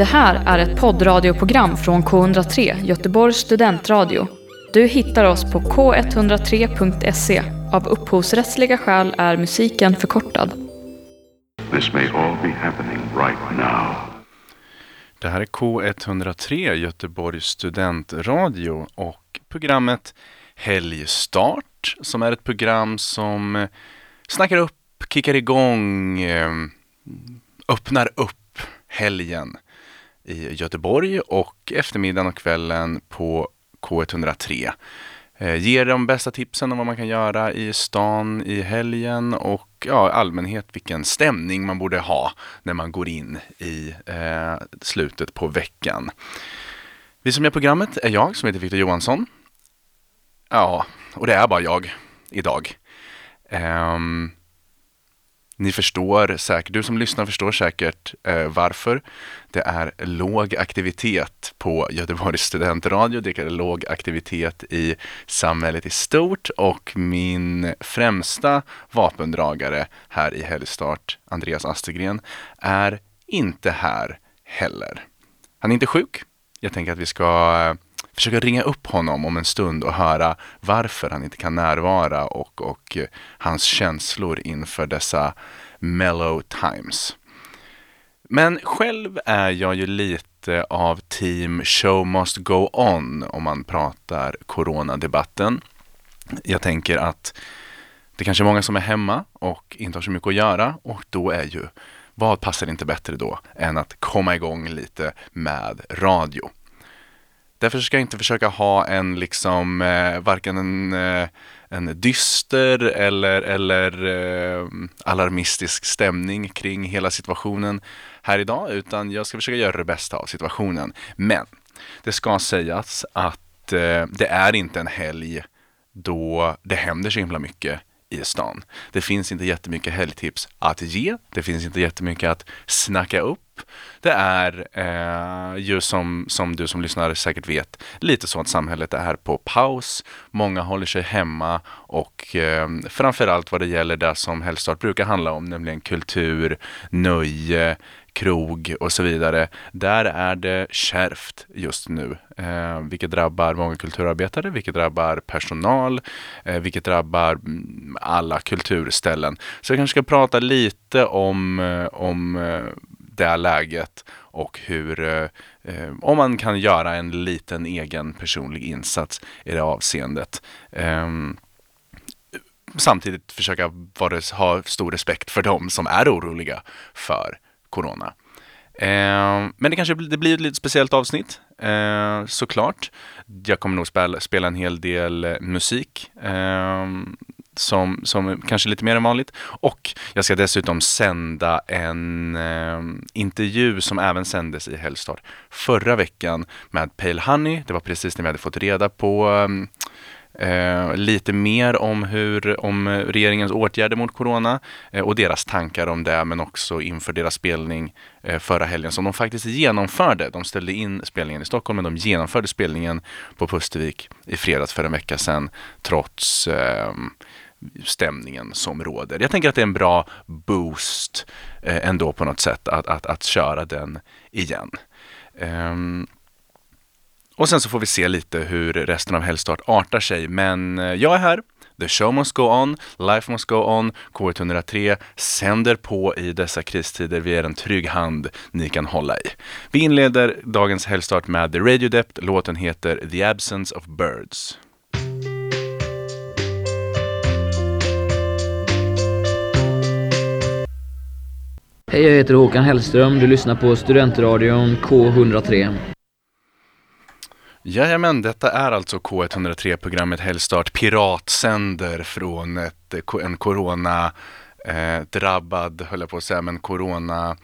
Det här är ett poddradioprogram från K103, Göteborgs studentradio. Du hittar oss på k103.se. Av upphovsrättsliga skäl är musiken förkortad. This may all be happening right now. Det här är K103 Göteborgs studentradio och programmet Helgstart som är ett program som eh, snackar upp, kickar igång, eh, öppnar upp helgen i Göteborg och eftermiddagen och kvällen på K103. Eh, ger de bästa tipsen om vad man kan göra i stan i helgen och ja, allmänhet vilken stämning man borde ha när man går in i eh, slutet på veckan. Vi som gör programmet är jag som heter Victor Johansson. Ja, och det är bara jag idag. Um, ni förstår säkert, du som lyssnar förstår säkert eh, varför. Det är låg aktivitet på Göteborgs studentradio, det är låg aktivitet i samhället i stort och min främsta vapendragare här i Helgstart, Andreas Astergren, är inte här heller. Han är inte sjuk. Jag tänker att vi ska eh, försöka ringa upp honom om en stund och höra varför han inte kan närvara och, och eh, hans känslor inför dessa mellow times. Men själv är jag ju lite av team show must go on om man pratar coronadebatten. Jag tänker att det kanske är många som är hemma och inte har så mycket att göra och då är ju vad passar inte bättre då än att komma igång lite med radio. Därför ska jag inte försöka ha en liksom eh, varken en, eh, en dyster eller, eller eh, alarmistisk stämning kring hela situationen här idag, utan jag ska försöka göra det bästa av situationen. Men det ska sägas att eh, det är inte en helg då det händer så himla mycket i stan. Det finns inte jättemycket helgtips att ge. Det finns inte jättemycket att snacka upp. Det är eh, ju som, som du som lyssnar säkert vet lite så att samhället är på paus. Många håller sig hemma och eh, framförallt vad det gäller det som Helgstart brukar handla om, nämligen kultur, nöje, krog och så vidare. Där är det kärvt just nu, eh, vilket drabbar många kulturarbetare, vilket drabbar personal, eh, vilket drabbar mm, alla kulturställen. Så jag kanske ska prata lite om, eh, om eh, det läget och hur, eh, eh, om man kan göra en liten egen personlig insats i det avseendet. Eh, samtidigt försöka vara, ha stor respekt för dem som är oroliga för corona. Eh, men det kanske det blir ett lite speciellt avsnitt, eh, såklart. Jag kommer nog spela, spela en hel del eh, musik eh, som, som kanske lite mer än vanligt. Och jag ska dessutom sända en eh, intervju som även sändes i Helgstart förra veckan med Pale Honey. Det var precis när vi hade fått reda på eh, Eh, lite mer om, hur, om regeringens åtgärder mot corona eh, och deras tankar om det, men också inför deras spelning eh, förra helgen som de faktiskt genomförde. De ställde in spelningen i Stockholm, men de genomförde spelningen på Pustervik i fredags för en vecka sedan, trots eh, stämningen som råder. Jag tänker att det är en bra boost eh, ändå på något sätt att, att, att köra den igen. Um, och sen så får vi se lite hur resten av Helgstart artar sig. Men eh, jag är här. The show must go on, life must go on. K103 sänder på i dessa kristider. Vi är en trygg hand ni kan hålla i. Vi inleder dagens Helgstart med The Radio Dept. Låten heter The Absence of Birds. Hej, jag heter Håkan Hellström. Du lyssnar på Studentradion K103. Jajamän, detta är alltså K103-programmet Helgstart Piratsänder från ett, eh, en corona eh, drabbad, höll jag på att säga, men corona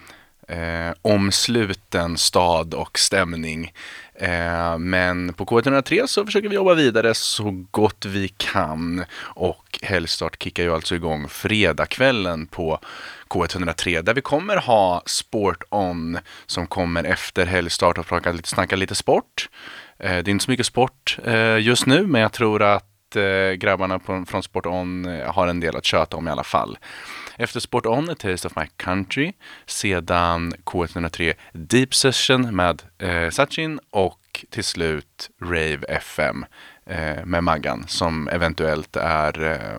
eh, omsluten stad och stämning. Eh, men på K103 så försöker vi jobba vidare så gott vi kan och Helgstart kickar ju alltså igång fredagskvällen på K103 där vi kommer ha Sport On som kommer efter helgstart och snacka lite sport. Eh, det är inte så mycket sport eh, just nu, men jag tror att eh, grabbarna från Sport On eh, har en del att köta om i alla fall. Efter Sport On, A Taste of My Country. Sedan K103 Deep Session med eh, Sachin och till slut Rave FM eh, med Maggan som eventuellt är eh,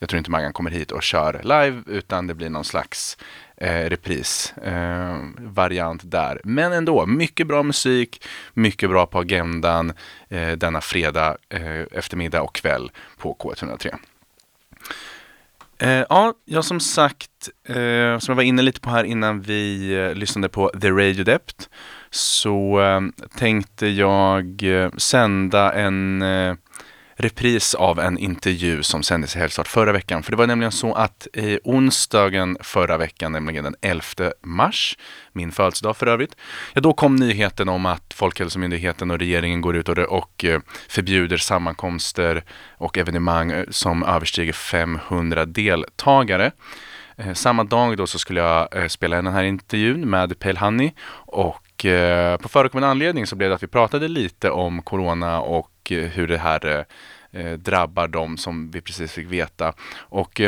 jag tror inte Maggan kommer hit och kör live utan det blir någon slags eh, reprisvariant eh, där. Men ändå, mycket bra musik, mycket bra på agendan eh, denna fredag eh, eftermiddag och kväll på K103. Eh, ja, jag som sagt, eh, som jag var inne lite på här innan vi eh, lyssnade på The Radio Dept, så eh, tänkte jag eh, sända en eh, repris av en intervju som sändes i Helgstart förra veckan. För det var nämligen så att i onsdagen förra veckan, nämligen den 11 mars, min födelsedag för övrigt, ja då kom nyheten om att Folkhälsomyndigheten och regeringen går ut och, och eh, förbjuder sammankomster och evenemang eh, som överstiger 500 deltagare. Samma dag då så skulle jag spela in den här intervjun med Pale Honey och på förekommande anledning så blev det att vi pratade lite om corona och och eh, hur det här eh, eh, drabbar dem som vi precis fick veta. Och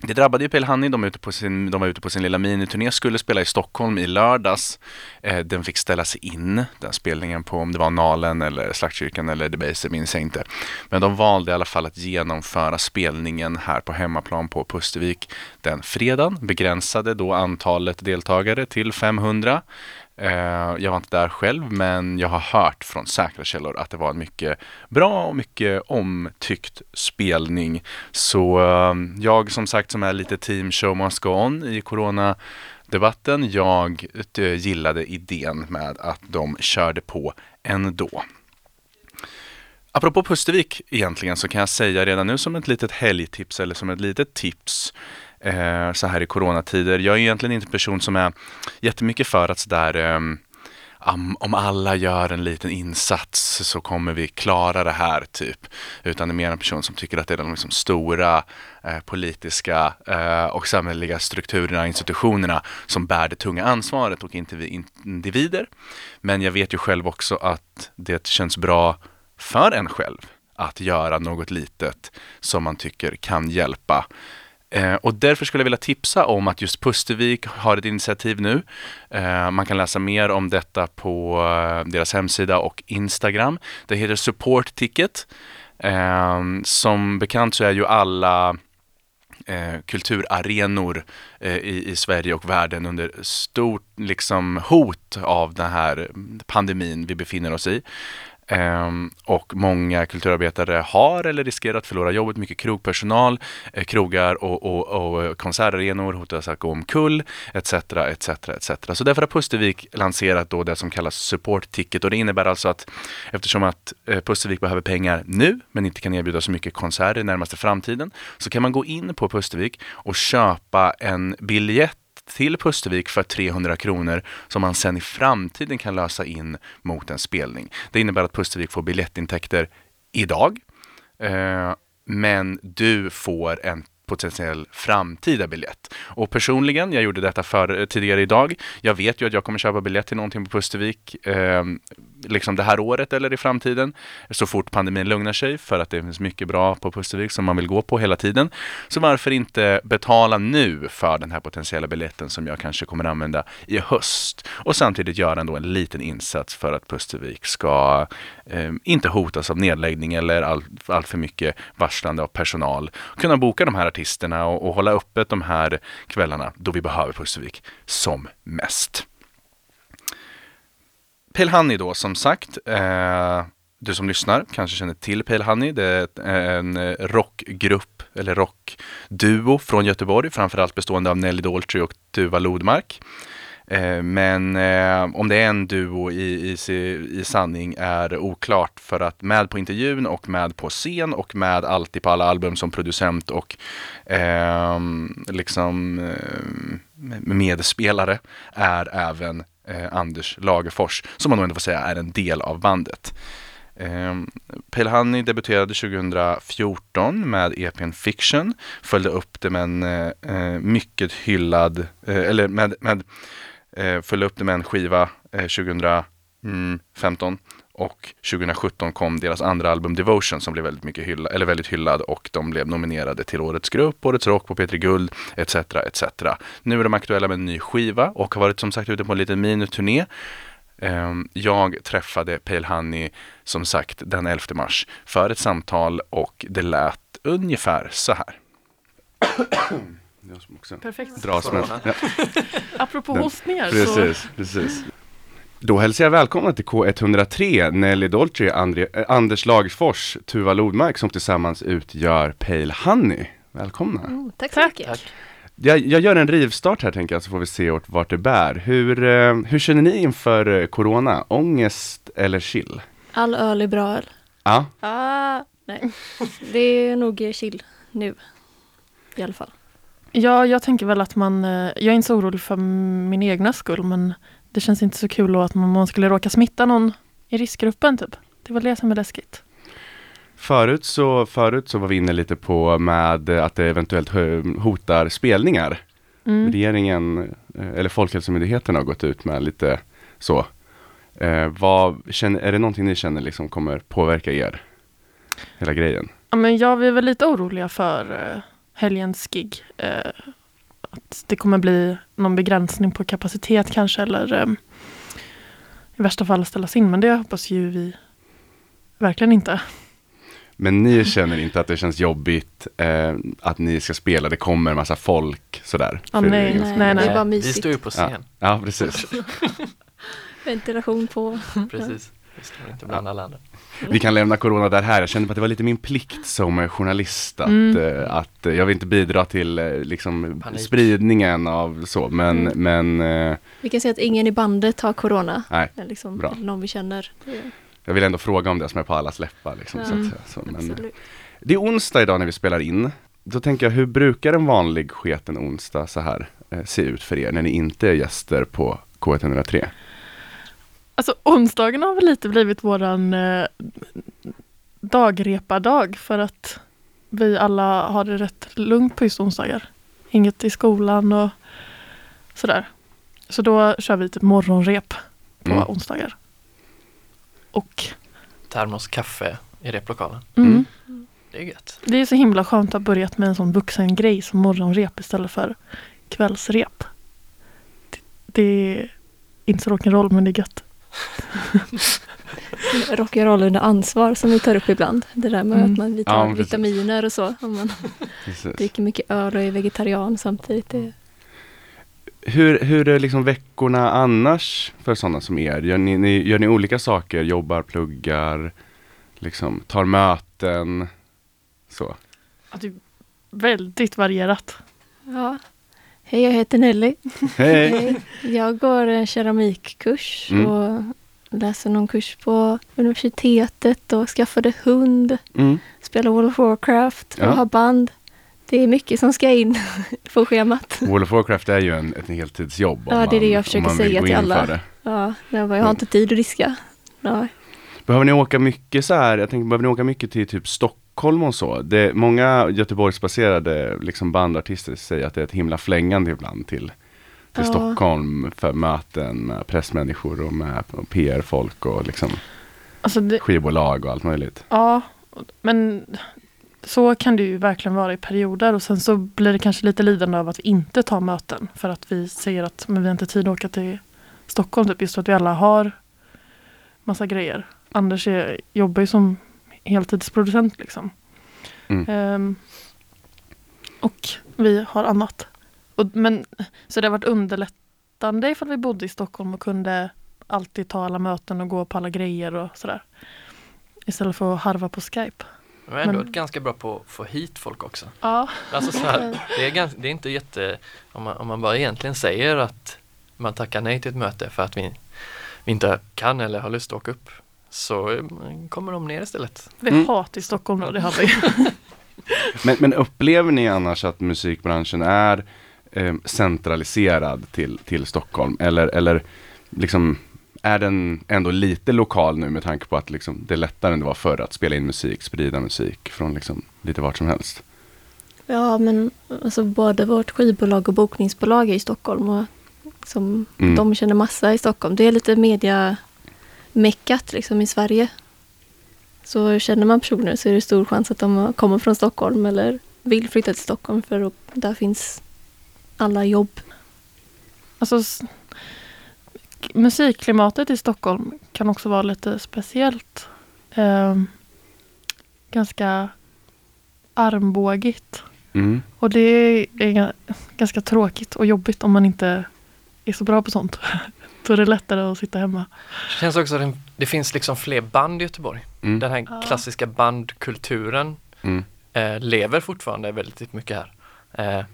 det drabbade ju Pelhani, de, ute på sin, de var ute på sin lilla miniturné, skulle spela i Stockholm i lördags. Eh, den fick ställas in, den spelningen på om det var Nalen eller Slaktkyrkan eller Debaser, minns jag inte. Men de valde i alla fall att genomföra spelningen här på hemmaplan på Pustervik den fredagen, begränsade då antalet deltagare till 500. Eh, jag var inte där själv, men jag har hört från säkra källor att det var en mycket bra och mycket omtyckt spelning. Så eh, jag som sagt som är lite team show must go on i coronadebatten, jag eh, gillade idén med att de körde på ändå. Apropå Pustervik egentligen så kan jag säga redan nu som ett litet helgtips eller som ett litet tips eh, så här i coronatider. Jag är egentligen inte en person som är jättemycket för att sådär eh, om alla gör en liten insats så kommer vi klara det här typ. Utan det är mer en person som tycker att det är de liksom stora eh, politiska eh, och samhälleliga strukturerna, institutionerna som bär det tunga ansvaret och inte vi individer. Men jag vet ju själv också att det känns bra för en själv att göra något litet som man tycker kan hjälpa. Eh, och därför skulle jag vilja tipsa om att just Pustervik har ett initiativ nu. Eh, man kan läsa mer om detta på eh, deras hemsida och Instagram. Det heter Support Ticket. Eh, som bekant så är ju alla eh, kulturarenor eh, i, i, Sverige och världen under stort liksom, hot av den här pandemin vi befinner oss i. Ehm, och många kulturarbetare har eller riskerar att förlora jobbet. Mycket krogpersonal, eh, krogar och, och, och eh, konsertarenor hotas att gå omkull, etc. etc, etc. Så därför har Pustervik lanserat då det som kallas support ticket och det innebär alltså att eftersom att eh, Pustervik behöver pengar nu men inte kan erbjuda så mycket konserter i närmaste framtiden så kan man gå in på Pustervik och köpa en biljett till Pustervik för 300 kronor som man sen i framtiden kan lösa in mot en spelning. Det innebär att Pustervik får biljettintäkter idag, eh, men du får en potentiell framtida biljett. Och personligen, jag gjorde detta för, eh, tidigare idag, jag vet ju att jag kommer köpa biljett till någonting på Pustervik eh, liksom det här året eller i framtiden så fort pandemin lugnar sig för att det finns mycket bra på Pustervik som man vill gå på hela tiden. Så varför inte betala nu för den här potentiella biljetten som jag kanske kommer använda i höst och samtidigt göra ändå en liten insats för att Pustervik ska eh, inte hotas av nedläggning eller allt all för mycket varslande av personal. Kunna boka de här artisterna och, och hålla öppet de här kvällarna då vi behöver Pustervik som mest. Pale Honey då som sagt. Eh, du som lyssnar kanske känner till Pale Honey. Det är en rockgrupp eller rockduo från Göteborg, framförallt bestående av Nelly Daltrey och Tuva Lodmark. Eh, men eh, om det är en duo i, i, i sanning är oklart för att med på intervjun och med på scen och med alltid på alla album som producent och eh, liksom eh, medspelare är även eh, Anders Lagerfors, som man nog ändå får säga är en del av bandet. Eh, Pale Honey debuterade 2014 med EPn Fiction, följde upp det med en eh, eh mycket hyllad, eh, eller med, med eh, följde upp det med en skiva eh, 2015 Och 2017 kom deras andra album Devotion som blev väldigt mycket hylla, eller väldigt hyllad och de blev nominerade till Årets grupp, Årets rock på P3 Guld etc. etc. Nu är de aktuella med en ny skiva och har varit som sagt ute på en liten miniturné. Ehm, jag träffade Pale Honey som sagt den 11 mars för ett samtal och det lät ungefär så här. Jag som också Perfekt. dras med. Ja. Apropå Den- hostningar så Precis, precis. Då hälsar jag välkomna till K103, Nelly Dolce, André, eh, Anders Lagfors, Tuva Lodmark som tillsammans utgör Pale Honey. Välkomna. Oh, tack så Tack. mycket. Jag, jag gör en rivstart här tänker jag så får vi se vart, vart det bär. Hur, eh, hur känner ni inför eh, Corona? Ångest eller chill? All öl är bra öl. Ja, Ah, nej. Det är nog chill nu. I alla fall. Ja, jag tänker väl att man, eh, jag är inte så orolig för min egna skull, men det känns inte så kul att man, skulle råka smitta någon i riskgruppen typ. Det var det som är läskigt. förut så, förut så var vi inne lite på med att det eventuellt hotar spelningar. Mm. Regeringen, eh, eller Folkhälsomyndigheten har gått ut med lite så. Eh, vad, känner, är det någonting ni känner liksom kommer påverka er? Hela grejen? Ja, men jag är väl lite oroliga för eh, helgens gig. Eh, att det kommer bli någon begränsning på kapacitet kanske eller eh, i värsta fall ställas in. Men det hoppas ju vi verkligen inte. Men ni känner inte att det känns jobbigt eh, att ni ska spela, det kommer massa folk sådär? Ja, För nej, nej. skull? nej, Det är nej. bara Vi mysigt. står ju på scen, Ja, precis. Ventilation på. precis. Vi står inte bland alla andra. Vi kan lämna corona där här. Jag kände att det var lite min plikt som journalist att, Mm. eh, att eh, jag vill inte bidra till eh, liksom Panik. spridningen av så, men, Mm. men Vi kan säga att ingen i bandet har corona. nej, Eller Liksom, Bra. eller någon vi känner. Jag vill ändå fråga om det som är på allas läppar. Liksom, så Mm. att, säga. så, men, det är onsdag idag när vi spelar in. Då tänker jag, hur brukar en vanlig sketen onsdag så här eh, se ut för er när ni inte är gäster på K103? Alltså onsdagen har väl lite blivit våran eh, dagrepa-dag för att vi alla har det rätt lugnt på just onsdagar. Inget i skolan och sådär. Så då kör vi typ morgonrep på Mm. onsdagar. Och Termos kaffe i replokalen. mm, Mm. Det är gött. det är så himla skönt att ha börjat med en sån vuxen grej som morgonrep istället för kvällsrep. Det, det är inte så rock'n'roll men det är gött. Rock'n'roll under ansvar som vi tar upp ibland. Det där med Mm. att man tar Ja, vitaminer och så. Om man Precis. dricker mycket öl och är vegetarian samtidigt. Det, Hur, hur är liksom veckorna annars för sådana som er? Gör ni, ni, gör ni olika saker? Jobbar, pluggar, liksom tar möten? Så. Ja, det är väldigt varierat. ja. Hej, jag heter Nelly. Hej! Jag går en keramikkurs Mm. och läser någon kurs på universitetet och skaffade hund. Mm. Spelar World of Warcraft och Ja. har band. Det är mycket som ska in på schemat. World of Warcraft är ju en, ett heltidsjobb. Ja, det är det man- jag försöker man säga till alla. Ja, jag, har inte tid att diska. Ja. Behöver ni åka mycket så här? Jag tänker, behöver ni åka mycket till typ Stockholm och så? Det, många Göteborgsbaserade liksom bandartister säger att det är ett himla flängande ibland till, till Ja. Stockholm för möten med pressmänniskor och med PR-folk och liksom Alltså det, skivbolag och allt möjligt. Ja, men så kan det ju verkligen vara i perioder och sen så blir det kanske lite lidande av att vi inte tar möten för att vi säger att men vi har inte tid att åka till Stockholm typ just för att vi alla har massa grejer. Anders är, jobbar ju som heltidsproducent liksom. Mm. Ehm, och vi har annat. Och, men, så det har varit underlättande ifall vi bodde i Stockholm och kunde alltid ta alla möten och gå på alla grejer och sådär. Istället för att harva på Skype. Men ändå Men- ganska bra på att få hit folk också. Ja. Alltså så här, det, är ganska, det är inte jätte, om man, om man bara egentligen säger att man tackar nej till ett möte för att vi, vi inte kan eller har lust att åka upp så eh, kommer de ner istället. Vi Mm. hat i Stockholm då, det har vi. Men, men upplever ni annars att musikbranschen är eh, centraliserad till, till Stockholm? Eller, eller liksom, är den ändå lite lokal nu med tanke på att liksom, det är lättare än det var förr att spela in musik, sprida musik från liksom, lite vart som helst? ja, men alltså både vårt skivbolag och bokningsbolag är i Stockholm och som Mm. de känner massa i Stockholm. Det är lite media, meckat liksom i Sverige. Så känner man personer så är det stor chans att de kommer från Stockholm eller vill flytta till Stockholm för att där finns alla jobb. Alltså, musikklimatet i Stockholm kan också vara lite speciellt. Ehm, ganska armbågigt. Mm. Och det är ga- ganska tråkigt och jobbigt om man inte är så bra på sånt. Då är det lättare att sitta hemma. Det känns också att det, finns liksom fler band i Göteborg. Mm. Den här Ja. klassiska bandkulturen Mm. eh, lever fortfarande väldigt mycket här. Eh,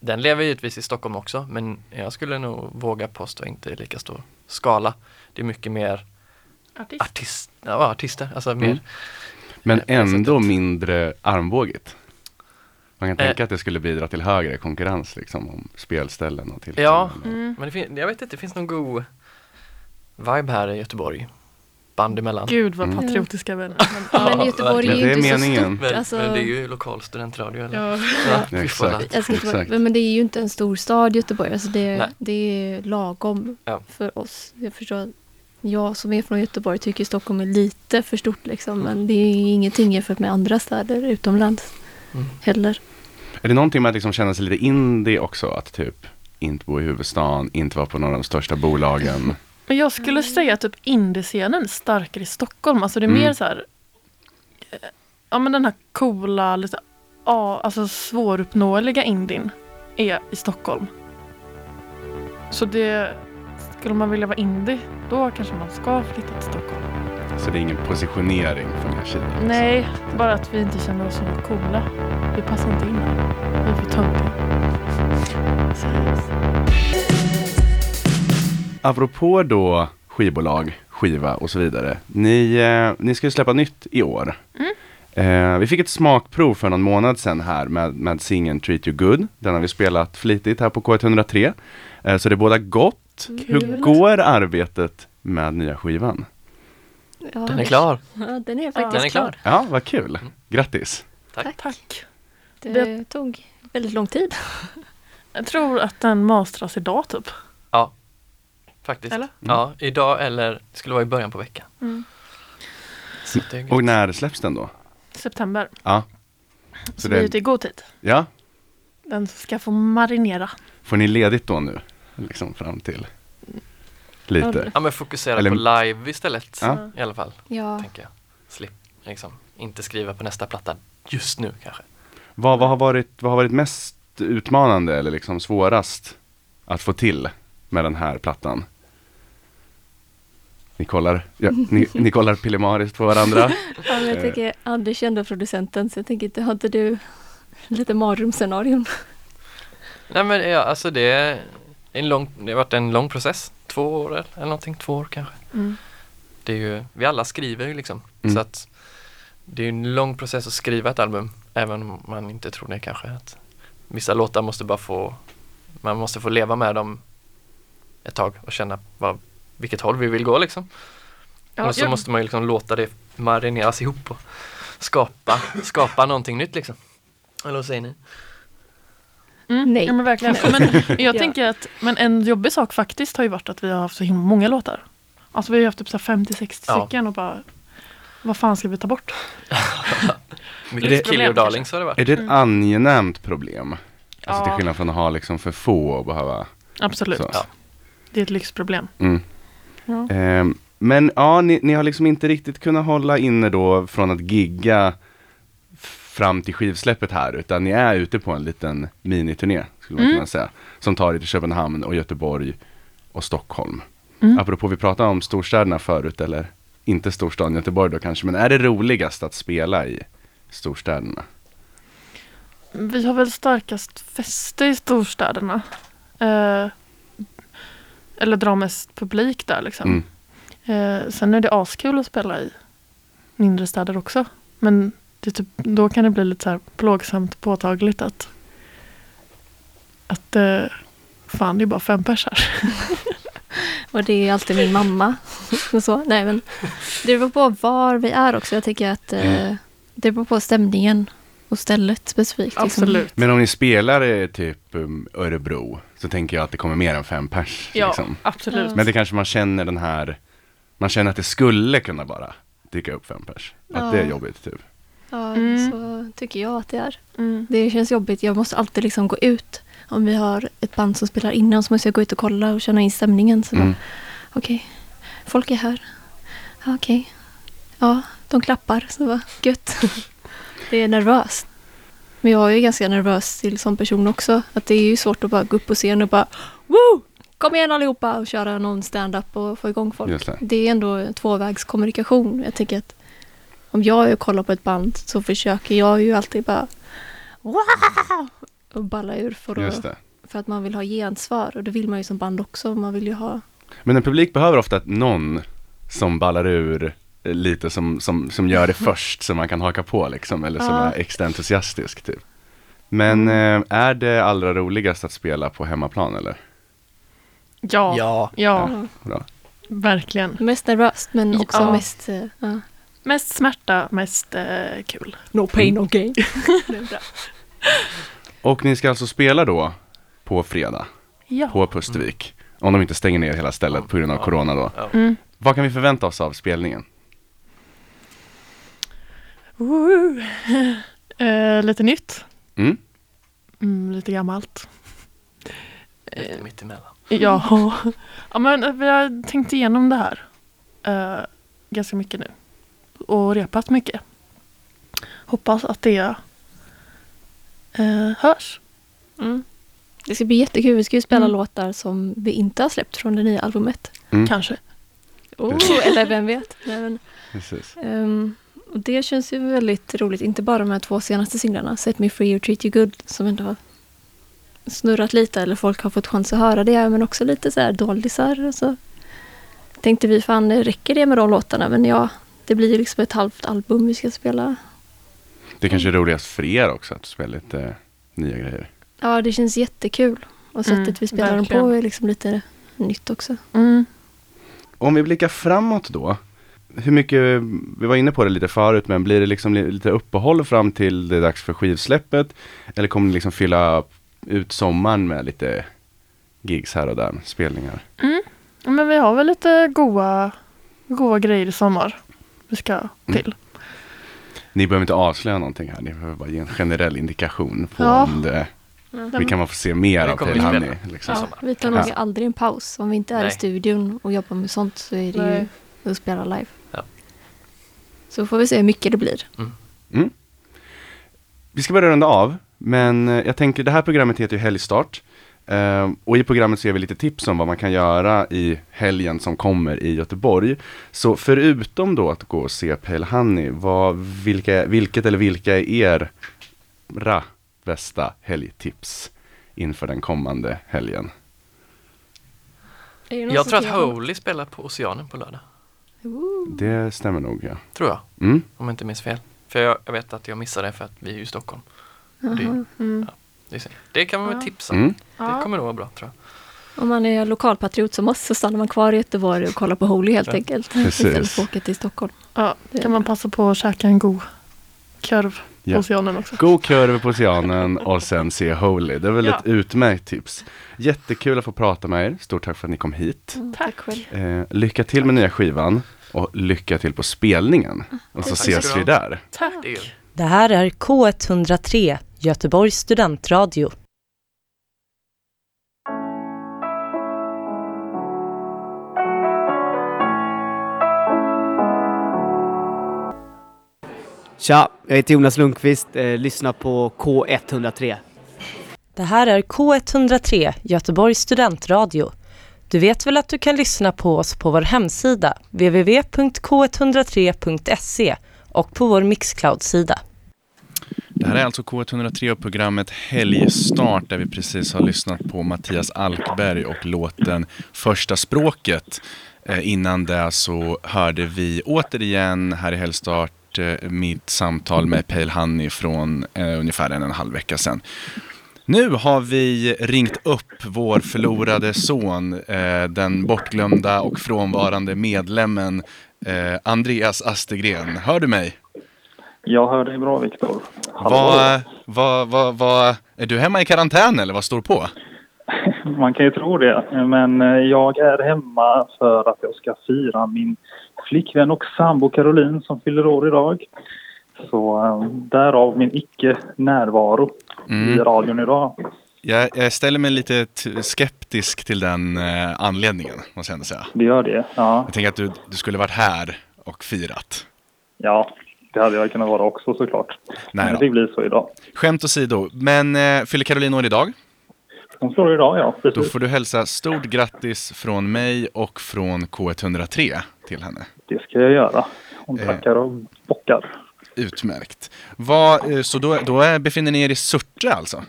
den lever givetvis i Stockholm också men jag skulle nog våga påstå inte i lika stor skala. Det är mycket mer Artist. artist, ja, artister, alltså mer Mm. Men Eh, ändå sättet. mindre armbågigt. Man kan Eh. tänka att det skulle bidra till högre konkurrens liksom om spelställen och tillfällen. Ja. och- Mm. Men det fin- jag vet inte, det finns någon god vibe här i Göteborg. Band emellan. Gud vad Mm. patriotiska vänner. Men, Men Göteborg är ju Det är inte så meningen. stort. Men, Alltså, men det är ju lokal studentradio eller? ja. Ja, Ja, exakt. Exakt. men det är ju inte en stor stad Göteborg. Alltså det, Nej. det är lagom Ja. för oss. Jag förstår jag som är från Göteborg tycker Stockholm är lite för stort liksom. Men det är ingenting jämfört med andra städer utomlands Mm. heller. Är det någonting med att liksom känna sig lite indie också? Att typ inte bo i huvudstaden, inte vara på några av de största bolagen. Men jag skulle säga typ indiescenen är starkare i Stockholm. Alltså det är Mm. mer så här. eh, Ja men den här coola, lite ja, alltså svåruppnåeliga indien är i Stockholm. Så det, skulle man vilja vara indie, då kanske man ska flytta till Stockholm. Så det är ingen positionering från er sida. liksom. Nej, bara att vi inte känner oss så coola. Vi passar inte in här. Vi är för töntiga. Apropå då skivbolag, skiva och så vidare. Ni, eh, ni ska ju släppa nytt i år. Eh, vi fick ett smakprov för någon månad sedan här med, med singeln Treat You Good. Den har vi spelat flitigt här på K103. Eh, så det är båda gott. Hur går arbetet med nya skivan? Ja, Den är klar. Ja, den är Ja. faktiskt Den är klar. Ja, vad kul. Grattis. Tack. Tack. Det, Det- tog väldigt lång tid. Jag tror att den mastras idag typ. Faktiskt. Eller? Ja, idag eller det skulle vara i början på veckan. Mm. Det Och när släpps den då? September. Ja. Så, Så vi är det, ute i god tid. ja, Den ska få marinera. får ni ledigt då nu? Liksom fram till lite. Ja men fokusera Eller- på live istället Ja. i alla fall. Ja, Tänker jag. Slipp, liksom. Inte skriva på nästa platta just nu kanske. Vad, vad, har varit, vad har varit mest utmanande eller liksom svårast att få till med den här plattan? Ni kollar, ja, ni, ni kollar pillemariskt på varandra. ja men jag tänker Anders är ändå producenten så jag tänker inte, har inte du lite mardrömsscenarion? Nej men ja, alltså det är en lång, det har varit en lång process. Två år eller eller någonting, två år kanske. Mm. Det är ju, vi alla skriver ju liksom. Mm. Så att det är en lång process att skriva ett album. Även om man inte tror det kanske. Att vissa låtar måste bara få, man måste få leva med dem ett tag och känna vad, vilket håll vi vill gå liksom. Ja, och så jag- måste man ju liksom låta det marineras ihop och skapa, skapa någonting nytt liksom. Eller vad säger ni? Mm, Nej. Ja, men verkligen. Men jag Ja. tänker att men en jobbig sak faktiskt har ju varit att vi har haft så himla många låtar. Alltså vi har ju haft typ så här 50-60 Ja. stycken och bara vad fan ska vi ta bort? Mycket det- Kill Your Darlings har det varit. Är det ett angenämt problem? Alltså till Ja. skillnad från att ha liksom för få och behöva Absolut. Ja. Det är ett lyxproblem. Mm. Ja. Ehm, men ja, ni, ni har liksom inte riktigt kunnat hålla inne då från att gigga fram till skivsläppet här, utan ni är ute på en liten miniturné, skulle man Mm. kunna säga, som tar er till Köpenhamn och Göteborg och Stockholm. Mm. Apropå, vi pratade om storstäderna förut, eller inte storstaden Göteborg då kanske, men är det roligast att spela i storstäderna? Vi har väl starkast fäste i storstäderna. Eh, eller drar mest publik där liksom. Mm. Eh, sen är det askul att spela i mindre städer också. Men det typ, då kan det bli lite så här plågsamt påtagligt att att eh, fan det är bara fem pers här. Och det är alltid min mamma. Och så. Nej, men det beror på var vi är också. Jag tycker att eh, det beror på stämningen och stället specifikt. liksom. Absolut. Men om ni spelar typ um, Örebro, så tänker jag att det kommer mer än fem pers. Ja, Liksom. absolut. Men det kanske man känner den här man känner att det skulle kunna bara dyka upp fem pers. Att det är Ja. jobbigt typ. Ja, Mm. så tycker jag att det är. Mm. Det känns jobbigt. Jag måste alltid liksom gå ut. Om vi har ett band som spelar innan så måste jag gå ut och kolla och känna in stämningen. Så Mm. okej, folk är här. Ja, Okej. Ja, de klappar. Så bara, gött. det är nervöst. Men jag är ju ganska nervös till som person också. Att det är ju svårt att bara gå upp på scen och bara Woo! Kom igen allihopa och köra någon stand-up och få igång folk. Det. det är ändå tvåvägskommunikation. Jag tänker att om jag kollar på ett band så försöker jag ju alltid bara wow! och balla ur för, att, för att man vill ha gensvar. Och det vill man ju som band också. Man vill ju ha... Men en publik behöver ofta någon som ballar ur lite som, som, som gör det först så man kan haka på liksom eller som Ja. är extra entusiastisk typ. Men eh, är det allra roligast att spela på hemmaplan eller? Ja, ja, Ja. Ja. Bra. verkligen. Mest nervöst men också Ja. mest... eh, Ja. Mest smärta, mest eh, kul. No pain, no gain. Och ni ska alltså spela då på fredag Ja. på Pustervik. Om de inte stänger ner hela stället på grund av corona då. Mm. Vad kan vi förvänta oss av spelningen? Woo. Eh, lite nytt, Mm? mm, lite gammalt. Lite mittemellan. Ja. ja, men eh, vi har tänkt igenom det här eh, ganska mycket nu. Och repat mycket. Hoppas att det eh, hörs. Mm. Det ska bli jättekul. Vi ska ju spela Mm. låtar som vi inte har släppt från det nya albumet. Mm. Kanske. Oh, eller vem vet. Nej, men, Precis. Och det känns ju väldigt roligt. Inte bara de här två senaste singlarna. Set Me Free och Treat You Good. Som ändå har snurrat lite. Eller folk har fått chans att höra det. Men också lite så här doldisar. och Så tänkte vi, fan räcker det med de låtarna? Men ja, det blir ju liksom ett halvt album vi ska spela. Det kanske är roligast för er också att spela lite eh, nya grejer. Ja, det känns jättekul. Och sättet Mm, vi spelar dem på är liksom lite nytt också. Mm. Om vi blickar framåt då. Hur mycket, vi var inne på det lite förut, men blir det liksom li- lite uppehåll fram till det är dags för skivsläppet? Eller kommer ni liksom fylla ut sommaren med lite gigs här och där, spelningar? Ja, Men vi har väl lite goa, goa grejer i sommar. Vi ska Mm. till. Ni behöver inte avslöja någonting här, ni behöver bara ge en generell indikation på Ja. om det, vi kan man få se mer av vi Honey. Liksom. Ja, vi tar nog Ja. aldrig en paus. Om vi inte är i Nej. studion och jobbar med sånt så är det Nej. ju att spela live. Så får vi se hur mycket det blir. Mm. Vi ska börja runda av, men eh, jag tänker det här programmet heter ju Helgstart. Eh, och i programmet så ger vi lite tips om vad man kan göra i helgen som kommer i Göteborg. Så förutom då att gå och se Pale Honey, vad, vilka, vilket eller vilka är era bästa helgtips inför den kommande helgen? Jag tror att? Holy spelar på Oceanen på lördag. Ooh. Det stämmer nog ja. Tror jag, Mm. om jag inte minns fel. För jag, jag vet att jag missade det för att vi är i Stockholm. Mm. det, är synd. det kan man väl Ja. tipsa Mm. Det Ja. kommer nog vara bra tror jag. Om man är lokalpatriot som oss så stannar man kvar i Göteborg och kollar på Holy helt Ja. enkelt. Precis. Istället för att åka till Stockholm. Ja, kan man passa på att käka en god korv Ja. Oceanen också. God kurv på Oceanen och sen se Holy. Det är väl Ja. ett utmärkt tips. Jättekul att få prata med er. Stort tack för att ni kom hit. Mm, Tack. själv. Eh, lycka till med nya skivan och lycka till på spelningen. Och så ses vi där. Tack. Det här är K103, Göteborgs studentradio. Tja, jag heter Jonas Lundqvist, eh, lyssnar på K103. Det här är K103, Göteborgs studentradio. Du vet väl att du kan lyssna på oss på vår hemsida, www.k103.se och på vår Mixcloud-sida. Det här är alltså K103 och programmet Helgstart där vi precis har lyssnat på Mattias Alkberg och låten Första språket. Eh, innan det så hörde vi återigen här i Helgstart eh, mitt samtal med Pale Honey från eh, ungefär en och en halv vecka sedan. Nu har vi ringt upp vår förlorade son, eh, den bortglömda och frånvarande medlemmen Andreas Astegren. Hör du mig? Jag hör dig bra, Viktor. Vad, vad, vad, vad, är du hemma i karantän eller vad står på? man kan ju tro det. Men jag är hemma för att jag ska fira min flickvän och sambo Caroline som fyller år idag. Så eh, därav min icke-närvaro i Mm. radion idag. Jag, jag ställer mig lite skeptisk till den eh, anledningen, måste jag ändå säga. Det gör det. Ja, Jag tänker att du, du skulle varit här och firat. ja det hade jag kunnat vara också såklart. Nej Men då. det blir så idag. Skämt åsido, men eh, fyller Caroline år idag? Hon slår idag, ja. Då Precis. får du hälsa stort grattis från mig och från K103 till henne. Det ska jag göra. Hon Eh. tackar och bockar. Utmärkt. Vad, eh, så då, då är, befinner ni er i Surte alltså?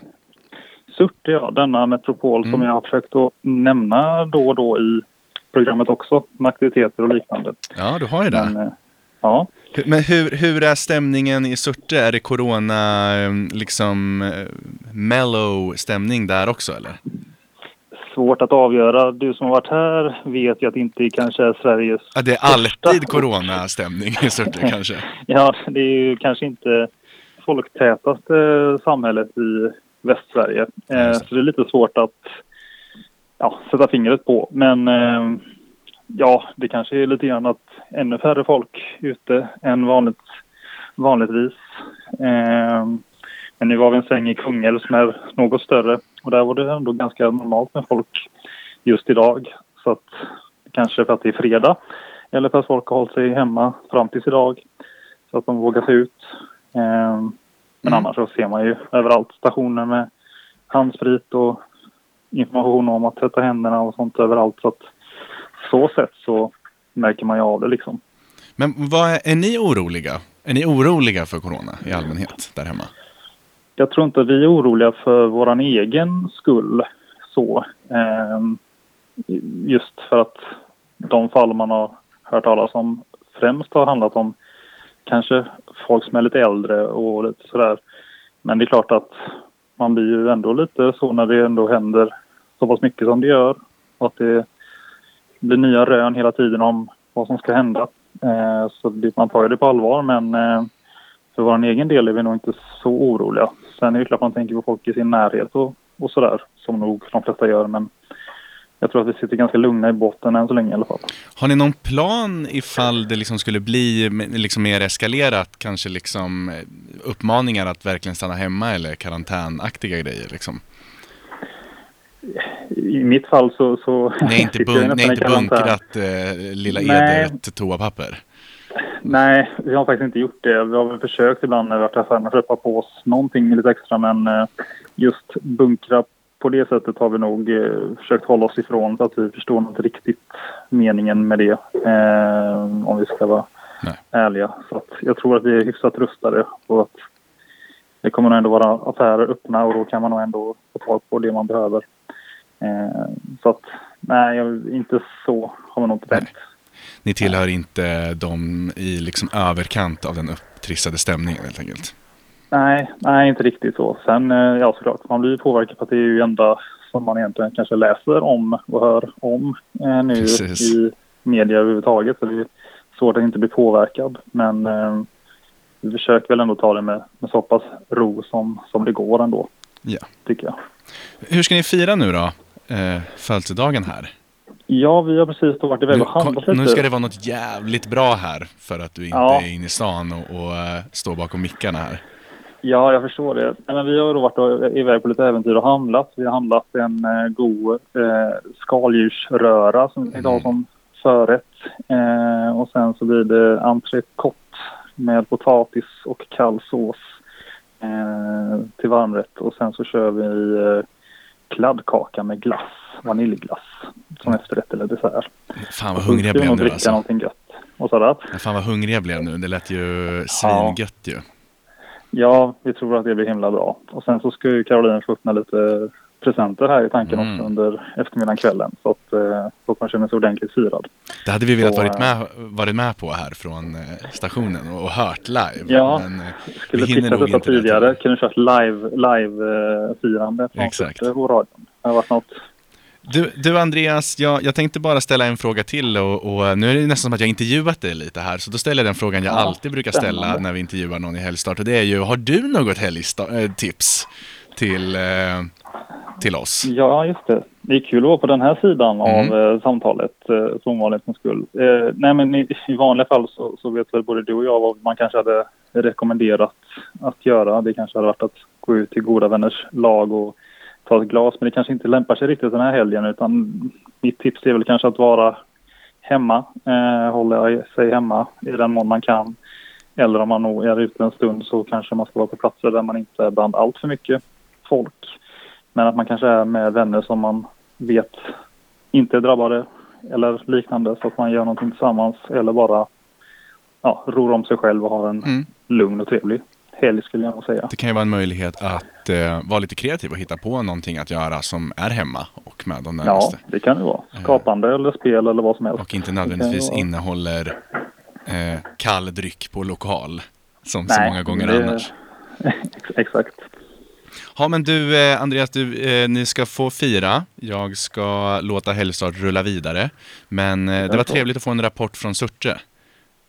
Surte, ja. Denna metropol som Mm. jag har försökt att nämna då och då i programmet också. Med aktiviteter och liknande. Ja, du har ju det. Men, eh, ja. Men hur, hur är stämningen i Surte? Är det corona, liksom mellow stämning där också eller? Svårt att avgöra. Du som har varit här vet ju att det inte kanske är Sveriges... Ja, det är alltid coronastämning i Surte kanske. Ja, det är ju kanske inte folktätaste samhället i Västsverige. Eh, så det är lite svårt att ja, sätta fingret på. Men eh, ja, det kanske är lite grann att ännu färre folk ute än vanligt, vanligtvis. Eh, men nu var vi en sväng i Kungälv som är något större och där var det ändå ganska normalt med folk just idag. Så att kanske för att det är fredag eller för att folk har hållit sig hemma fram tills idag så att de vågar sig ut. Eh, men annars så ser man ju överallt stationer med handsprit och information om att tvätta händerna och sånt överallt. Så att så sätt så märker man ju av det liksom. Men vad är, är ni oroliga? Är ni oroliga för corona i allmänhet där hemma? Jag tror inte att vi är oroliga för vår egen skull så. Ehm, just för att de fall man har hört talas om främst har handlat om kanske folk som är lite äldre och lite sådär. Men det är klart att man blir ju ändå lite så när det ändå händer så pass mycket som det gör. Och att det blir nya rön hela tiden om vad som ska hända. Eh, så det, man tar ju det på allvar men eh, för vår egen del är vi nog inte så oroliga. Sen är det klart man tänker på folk i sin närhet och, och sådär som nog de flesta gör men jag tror att vi sitter ganska lugna i botten än så länge i alla fall. Har ni någon plan ifall det liksom skulle bli liksom mer eskalerat? Kanske liksom eh, uppmaningar att verkligen stanna hemma eller karantänaktiga grejer liksom? I mitt fall så... så är inte, bun- inte bunkrat eh, lilla Nej. Edert toapapper? Nej, vi har faktiskt inte gjort det. Vi har väl försökt ibland när vi varit i affären att köpa på oss någonting lite extra men eh, just bunkra på det sättet har vi nog eh, försökt hålla oss ifrån så att vi förstår inte riktigt meningen med det. Eh, om vi ska vara Nej. ärliga. Så att jag tror att vi är hyfsat rustade och att det kommer nog ändå vara affärer öppna och då kan man nog ändå få tag på det man behöver. Eh, så att nej, inte så har man nog inte tänkt. Ni tillhör inte de i liksom överkant av den upptrissade stämningen helt enkelt? Nej, nej, inte riktigt så. Sen, eh, ja såklart, man blir påverkad för att det är ju enda som man egentligen kanske läser om och hör om eh, nu Precis. i media överhuvudtaget. Så det är svårt att inte bli påverkad. Men eh, vi försöker väl ändå ta det med, med så pass ro som, som det går ändå, Ja. tycker jag. Hur ska ni fira nu då? Eh, födelsedagen här? Ja, vi har precis varit iväg Nu, och handlat lite. nu ska det vara något jävligt bra här för att du inte Ja. är inne i stan och, och eh, står bakom mickarna här. Ja, jag förstår det. Men vi har då varit iväg på lite äventyr och handlat. Vi har handlat en eh, god eh, skaldjursröra som vi tänkte ha som förrätt. Eh, och sen så blir det entrecote med potatis och kall sås eh, till varmrätt. Och sen så kör vi eh, kladdkaka med glass, vaniljglass, som efterrätt eller dessert. Fan vad Så hungrig jag blev nu alltså. någonting gött. Och sådär. Ja, Fan vad hungrig jag blev nu. Det lät ju svingött ju. Ja, vi tror att det blir himla bra. Och sen så ska ju Caroline få öppna lite presenter här i tanken Mm. också under eftermiddagen kvällen. Så att eh, så kan känna sig ordentligt firad. Det hade vi velat Så, varit eh, med, varit med på här från eh, stationen och, och hört live. Ja, Men Skulle vi hinner nog inte det. tidigare. Kunde kört live, live eh, firande från Exakt. På radion. Det har varit något. Du, du Andreas, jag, jag tänkte bara ställa en fråga till och, och nu är det nästan som att jag intervjuat dig lite här, så då ställer jag den frågan jag Ja, alltid brukar ställa spännande. när vi intervjuar någon i helgstart och det är ju, har du något helgtips till, eh, till oss. Ja, just det. Det är kul att vara på den här sidan Mm. av eh, samtalet, eh, för ovanlighetens skull. Eh, nej, men i, i vanliga fall så, så vet väl både du och jag vad man kanske hade rekommenderat att göra. Det kanske hade varit att gå ut till goda vänners lag och ta ett glas, men det kanske inte lämpar sig riktigt den här helgen, utan mitt tips är väl kanske att vara hemma, eh, hålla sig hemma i den mån man kan. Eller om man nog är ute en stund så kanske man ska vara på platser där man inte är bland allt för mycket folk. Men att man kanske är med vänner som man vet inte är drabbade eller liknande så att man gör någonting tillsammans eller bara ja, ror om sig själv och har en Mm. lugn och trevlig helg skulle jag säga. Det kan ju vara en möjlighet att eh, vara lite kreativ och hitta på någonting att göra som är hemma och med de Ja, närmaste. det kan det vara. Skapande eller spel eller vad som helst. Och inte nödvändigtvis innehåller eh, kall dryck på lokal. Som så Nej, många gånger det- annars. Exakt. Ja men du eh, Andreas, du, eh, ni ska få fira. Jag ska låta Helgstart rulla vidare. Men eh, det var trevligt att få en rapport från Surte.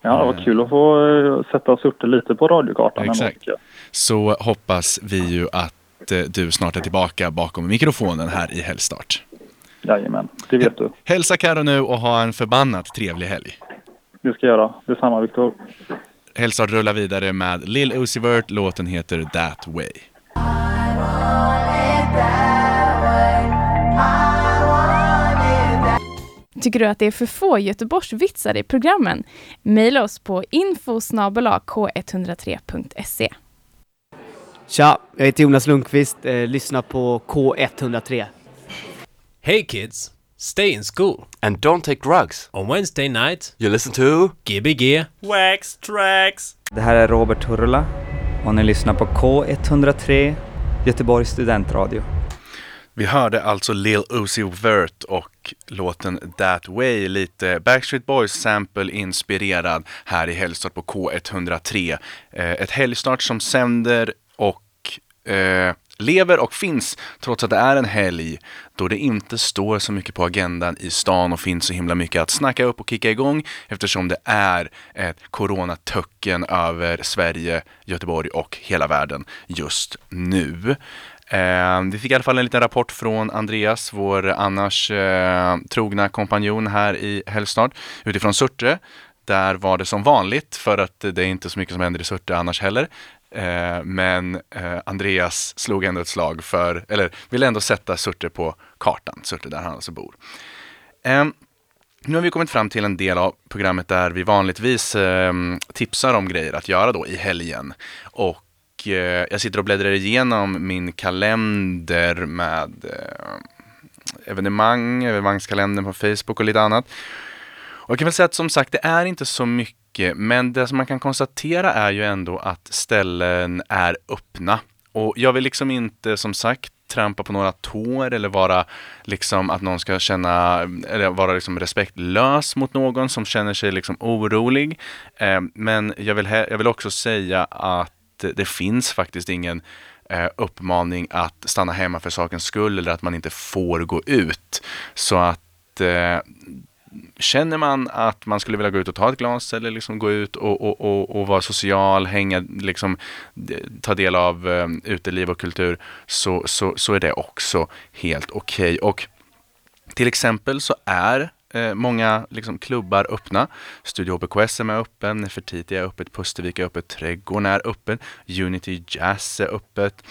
Ja, det var kul att få eh, sätta Surte lite på radiokartan. Exakt. Så hoppas vi ju att eh, du snart är tillbaka bakom mikrofonen här i Helgstart. Jajamän, det vet du. Hälsa Karo nu och ha en förbannat trevlig helg. Det ska jag göra. Detsamma Viktor. Helgstart rullar vidare med Lil Uzi Vert. Låten heter That Way. Tycker du att det är för få Göteborgsvitsar i programmen? Maila oss på info k103.se. Tja, jag heter Jonas Lundqvist. Eh, lyssna på K103. Hey kids, stay in school. And don't take drugs. On Wednesday night, You listen to Gbg. Wax Tracks. Det här är Robert Hurula och ni lyssnar på K103 Göteborgs studentradio. Vi hörde alltså Lil Uzi Vert och låten That Way, lite Backstreet Boys sample inspirerad här i Helgstart på K103. Eh, ett helgstart som sänder och eh, lever och finns trots att det är en helg då det inte står så mycket på agendan i stan och finns så himla mycket att snacka upp och kicka igång eftersom det är ett coronatöcken över Sverige, Göteborg och hela världen just nu. Eh, vi fick i alla fall en liten rapport från Andreas, vår annars eh, trogna kompanjon här i Helgstad, utifrån Surte. Där var det som vanligt, för att det är inte så mycket som händer i Surte annars heller. Eh, men eh, Andreas slog ändå ett slag för, eller ville ändå sätta Surte på kartan, Surte där han alltså bor. Eh, nu har vi kommit fram till en del av programmet där vi vanligtvis eh, tipsar om grejer att göra då i helgen. Och eh, jag sitter och bläddrar igenom min kalender med eh, evenemang, evenemangskalendern på Facebook och lite annat. Och jag kan väl säga att som sagt, det är inte så mycket, men det som man kan konstatera är ju ändå att ställen är öppna. Och jag vill liksom inte, som sagt, trampa på några tår eller vara liksom att någon ska känna, eller vara liksom respektlös mot någon som känner sig liksom orolig. Eh, men jag vill, jag vill också säga att det finns faktiskt ingen eh, uppmaning att stanna hemma för sakens skull eller att man inte får gå ut. Så att eh, Känner man att man skulle vilja gå ut och ta ett glas eller liksom gå ut och, och, och, och vara social, hänga, liksom, ta del av eh, uteliv och kultur så, så, så är det också helt okej. Och till exempel så är eh, många liksom, klubbar öppna. Studio HBKS är öppen, Nefertiti är öppet, Pustervik är öppet, Trädgården är öppen, Unity Jazz är öppet.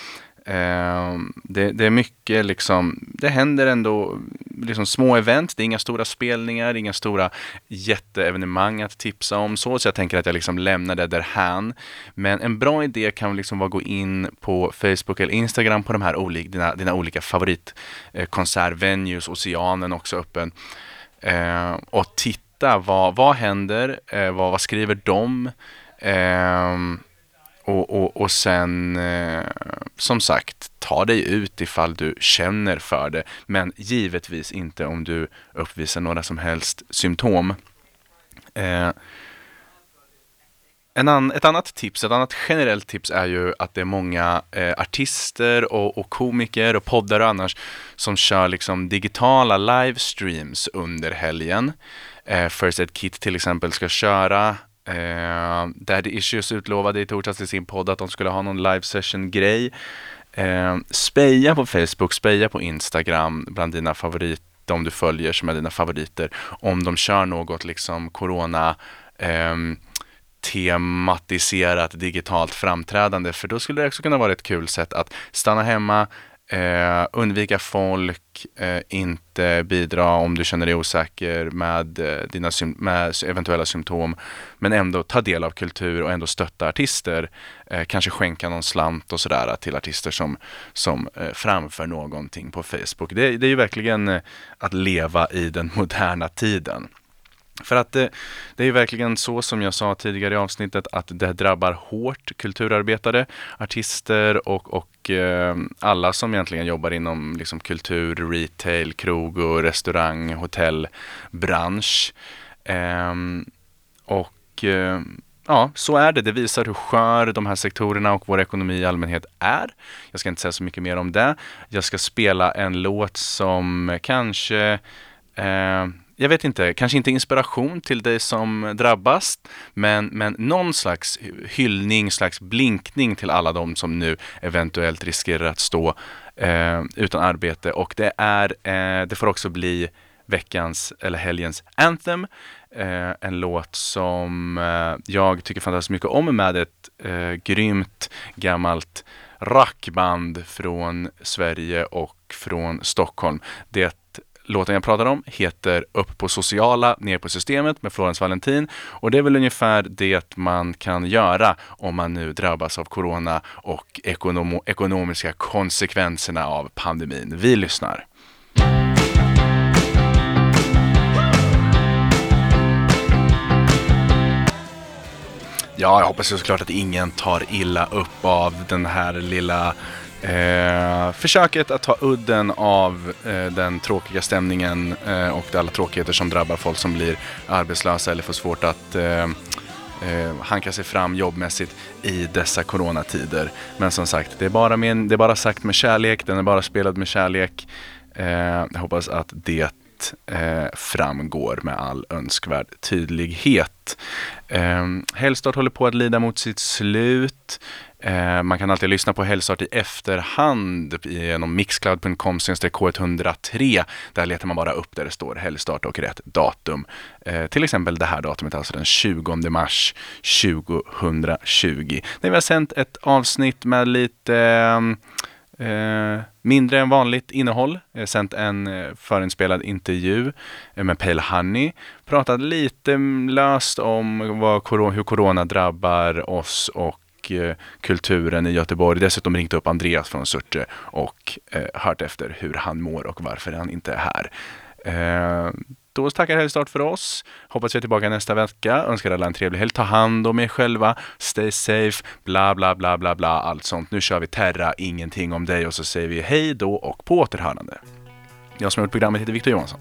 Eh, det, det är mycket liksom, det händer ändå liksom små event, det är inga stora spelningar, inga stora jätteevenemang att tipsa om så, så jag tänker att jag liksom lämnar det därhän. Men en bra idé kan liksom vara att gå in på Facebook eller Instagram på de här olika, dina, dina olika favoritkonsertvenues, Oceanen också öppen, eh, och titta vad, vad händer, eh, vad, vad skriver de? Eh, och, och, och sen, eh, som sagt, ta dig ut ifall du känner för det. Men givetvis inte om du uppvisar några som helst symptom. Eh, en an, ett annat tips, ett annat generellt tips är ju att det är många eh, artister och, och komiker och poddar och annars som kör liksom digitala livestreams under helgen. Eh, First Aid Kit till exempel ska köra Eh, Daddy Issues utlovade i torsdags i sin podd att de skulle ha någon live session grej. Eh, speja på Facebook, speja på Instagram bland dina favoriter, de du följer som är dina favoriter, om de kör något liksom corona eh, tematiserat digitalt framträdande för då skulle det också kunna vara ett kul sätt att stanna hemma, Eh, undvika folk, eh, inte bidra om du känner dig osäker med eh, dina med eventuella symptom. Men ändå ta del av kultur och ändå stötta artister. Eh, kanske skänka någon slant och sådär till artister som, som eh, framför någonting på Facebook. Det, det är ju verkligen eh, att leva i den moderna tiden. För att det, det, är verkligen så som jag sa tidigare i avsnittet att det drabbar hårt kulturarbetare, artister och, och eh, alla som egentligen jobbar inom liksom, kultur, retail, krog och restaurang, hotellbransch. Eh, och eh, ja, så är det. Det visar hur skör de här sektorerna och vår ekonomi i allmänhet är. Jag ska inte säga så mycket mer om det. Jag ska spela en låt som kanske eh, jag vet inte, kanske inte inspiration till dig som drabbas, men, men någon slags hyllning, slags blinkning till alla de som nu eventuellt riskerar att stå eh, utan arbete. Och det, är, eh, det får också bli veckans eller helgens Anthem. Eh, en låt som eh, jag tycker fantastiskt mycket om med ett eh, grymt gammalt rockband från Sverige och från Stockholm. Det låten jag pratar om heter Upp på sociala, ner på systemet med Florence Valentin. Och det är väl ungefär det man kan göra om man nu drabbas av corona och ekonom ekonomiska konsekvenserna av pandemin. Vi lyssnar. Ja, jag hoppas ju såklart att ingen tar illa upp av den här lilla Eh, försöket att ta udden av eh, den tråkiga stämningen eh, och alla tråkigheter som drabbar folk som blir arbetslösa eller får svårt att eh, eh, hanka sig fram jobbmässigt i dessa coronatider. Men som sagt, det är bara, med, det är bara sagt med kärlek, den är bara spelad med kärlek. Eh, jag hoppas att det eh, framgår med all önskvärd tydlighet. Eh, Hellstart håller på att lida mot sitt slut. Eh, man kan alltid lyssna på Hellstart i efterhand genom mixcloud.com K103. Där letar man bara upp där det står Hellstart och rätt datum. Eh, till exempel det här datumet, alltså den 20 mars 2020. Där vi har sänt ett avsnitt med lite eh, eh, mindre än vanligt innehåll. Eh, sänt en eh, förinspelad intervju eh, med Pale Honey. Pratat lite löst om vad, hur corona drabbar oss och Eh, kulturen i Göteborg. Dessutom ringt upp Andreas från Surte och eh, hört efter hur han mår och varför han inte är här. Eh, då tackar Helgstart för oss. Hoppas vi är tillbaka nästa vecka. Önskar alla en trevlig helg. Ta hand om er själva. Stay safe. Bla, bla, bla, bla, bla. Allt sånt. Nu kör vi Terra, ingenting om dig och så säger vi hej då och på återhörande. Jag som har gjort programmet heter Viktor Johansson.